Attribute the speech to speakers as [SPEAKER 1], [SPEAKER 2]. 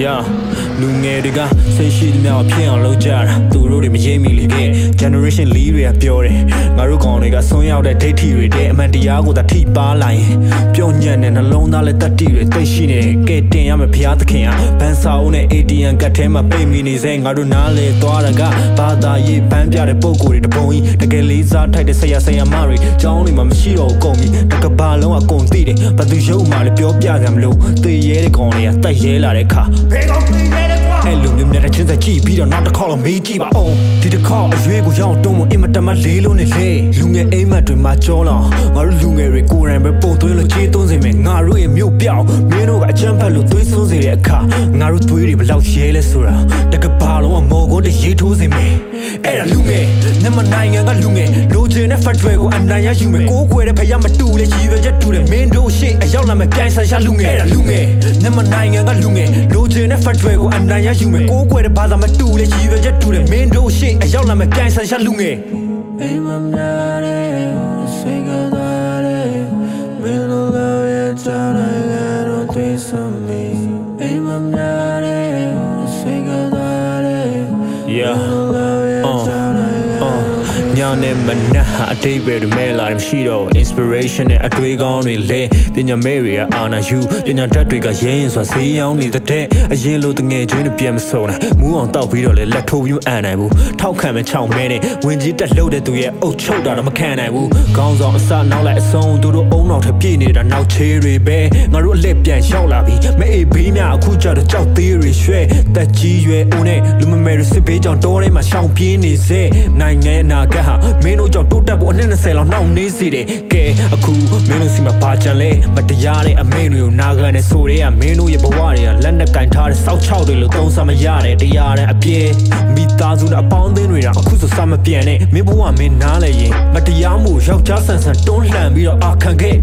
[SPEAKER 1] Yeah လူငယ်တွေကစိတ်ရှိသမျှဖြစ်အောင်လုပ်ကြတာသူတို့တွေမရေးမိလေခဲ့ generation 4တွေကပြောတယ်ငါတို့ကောင်တွေကဆွမ်းရောက်တဲ့ဒိဋ္ဌိတွေတဲ့အမှန်တရားကိုသာထိပါလာရင်ပြောညံ့တဲ့နှလုံးသားနဲ့တတိတွေသိရှိနေကဲတင်ရမယ်ဘုရားသခင်ဟာဘန်စာအုပ်နဲ့ ATM ကတ်ထဲမှာပိတ်မိနေစေငါတို့နားလေသွားတာကဘာသာရေးပန်းပြတဲ့ပုံကိုယ်တွေတပုံကြီးတကယ်လေးစားထိုက်တဲ့ဆရာဆရာမတွေကျောင်းတွေမှာမရှိတော့ဘူးကုန်ပြီတကဘာလုံးအကုန်သိတယ်ဘာသူရုပ်မှလည်းပြောပြကြမလို့သေရဲတဲ့ကောင်တွေကတိုက်ရဲလာတဲ့ခါ
[SPEAKER 2] ဘယ်ကောင်သိနေလဲကွာ
[SPEAKER 1] အဲ့လိုမျိုးမြတ်တဲ့ချင်းသက်ကြည့်ပြီးတော့နောက်တစ်ခေါက်တော့မေးကြည့်ပါအောင်ဒီတစ်ခေါက်အရွေးကိုရောက်တုံးမအင်မတန်မလေးလုံးနဲ့လေလူငယ်အိမ်မက်တွေမှာကြောလောင်ငါတို့လူငယ်တွေကိုယ်တိုင်ပဲပုံသွင်းလို့ခြေသွင်းစေမယ်ငါတို့ရဲ့မြို့ပြောင်းမင်းတို့ကအချမ်းဖက်လို့သွေးစွန်းစေတဲ့အခါငါတို့သွေးတွေဘလောက်ရဲလဲဆိုတာတကဘာလုံးကမော်ကွန်းတရေးထိုးစေမယ်အဲ့ဒါလူငယ်မြန်မာနိုင်ငံကလူငယ်လိုချင်တဲ့ဖက်ဒရယ်ကိုအနိုင်ရယူမယ်ကိုယ်ကွယ်တဲ့ဖယားမတူလေရည်ရွယ်ချက်တူတယ်မင်းတို့ရှေ့အရောက် လာမယ်ပြိုင်ဆိုင်ရှာလူငယ်အဲ့ဒါလူငယ်မြန်မာနိုင်ငံကလူငယ်လိုချင်တဲ့ဖက်ဒရယ်ကိုအနိုင်ရယူမယ်ကိုယ်ကွယ်တဲ့ဘာသာမတူလေရည်ရွယ်ချက်တူတယ်မင်းတို့ရှေ့အရောက်လာမယ်ပြိုင်ဆိုင်ရှာလူငယ်
[SPEAKER 3] အိမ်မများတဲ့စိတ်ကသားတဲ့မင်းတို့ကရဲ့ချာနိုင်ငံတော့တွေ့စမီအိမ်မများတဲ့စိတ်ကသားတဲ့
[SPEAKER 1] Yeah
[SPEAKER 3] တို့ကရဲ့ချာနိုင်ငံ
[SPEAKER 1] ညနေမနက်ဟာအတိတ်ပဲတွေမဲ့လာတယ်မရှိတော့ဘူး inspiration နဲ့အတွေးကောင်းတွေလဲပညာမဲ့တွေကအာနာယူပညာတတ်တွေကရင်းရင်စွာဈေးရောင်းနေတဲ့အရင်လိုတငယ်ချင်းတွေပြန်မစုံနိုင်မူးအောင်တောက်ပြီးတော့လဲလက်ထိုးပြီးမအန်နိုင်ဘူးထောက်ခံမဲ့ချောင်းမဲနဲ့ဝင်ကြီးတက်လှုပ်တဲ့သူရဲ့အုပ်ချုပ်တာတော့မခံနိုင်ဘူးခေါင်းဆောင်အစနောက်လိုက်အဆုံးသူတို့အုံနော က်ထပ်ပြည့်နေတာနောက်ချေးတွေပဲငါတို့အလက်ပြန်လျှောက်လာပြီမအေးဘေးများအခုကြတော့ကြောက်သေးတွေရွှဲတက်ကြီးရွယ်ဦးနဲ့လူမမဲတွေစစ်ပေးကြောင်တောထဲမှာရှောင်ပြေးနေစေနိုင်ငံရဲ့အနာဂတ်ဟာမင်းတို့ကြောင့်တိုးတက်ဖို့အနှစ်20လောက်နှောင့်နှေးစေတယ်ကဲအခုမင်းတို့စီမှာဘာကြံလဲမတရားတဲ့အမိန့်တွေကိုနာခံနေဆိုတဲ့ကမင်းတို့ရဲ့ဘဝတွေကလက်နဲ့ကင်ထားတဲ့စောက်ချောက်တွေလို့သုံးဆမရတယ်တရားတဲ့အပြည့်မိသားစုနဲ့အပေါင်းအသင်းတွေတော့အခုဆိုစမပြန်နဲ့မင်းဘဝမင်းနားလဲရင်မတရားမှုယောက်ျားဆန်ဆန်တွန်းလှန်ပြီးတော့အာခံခဲ့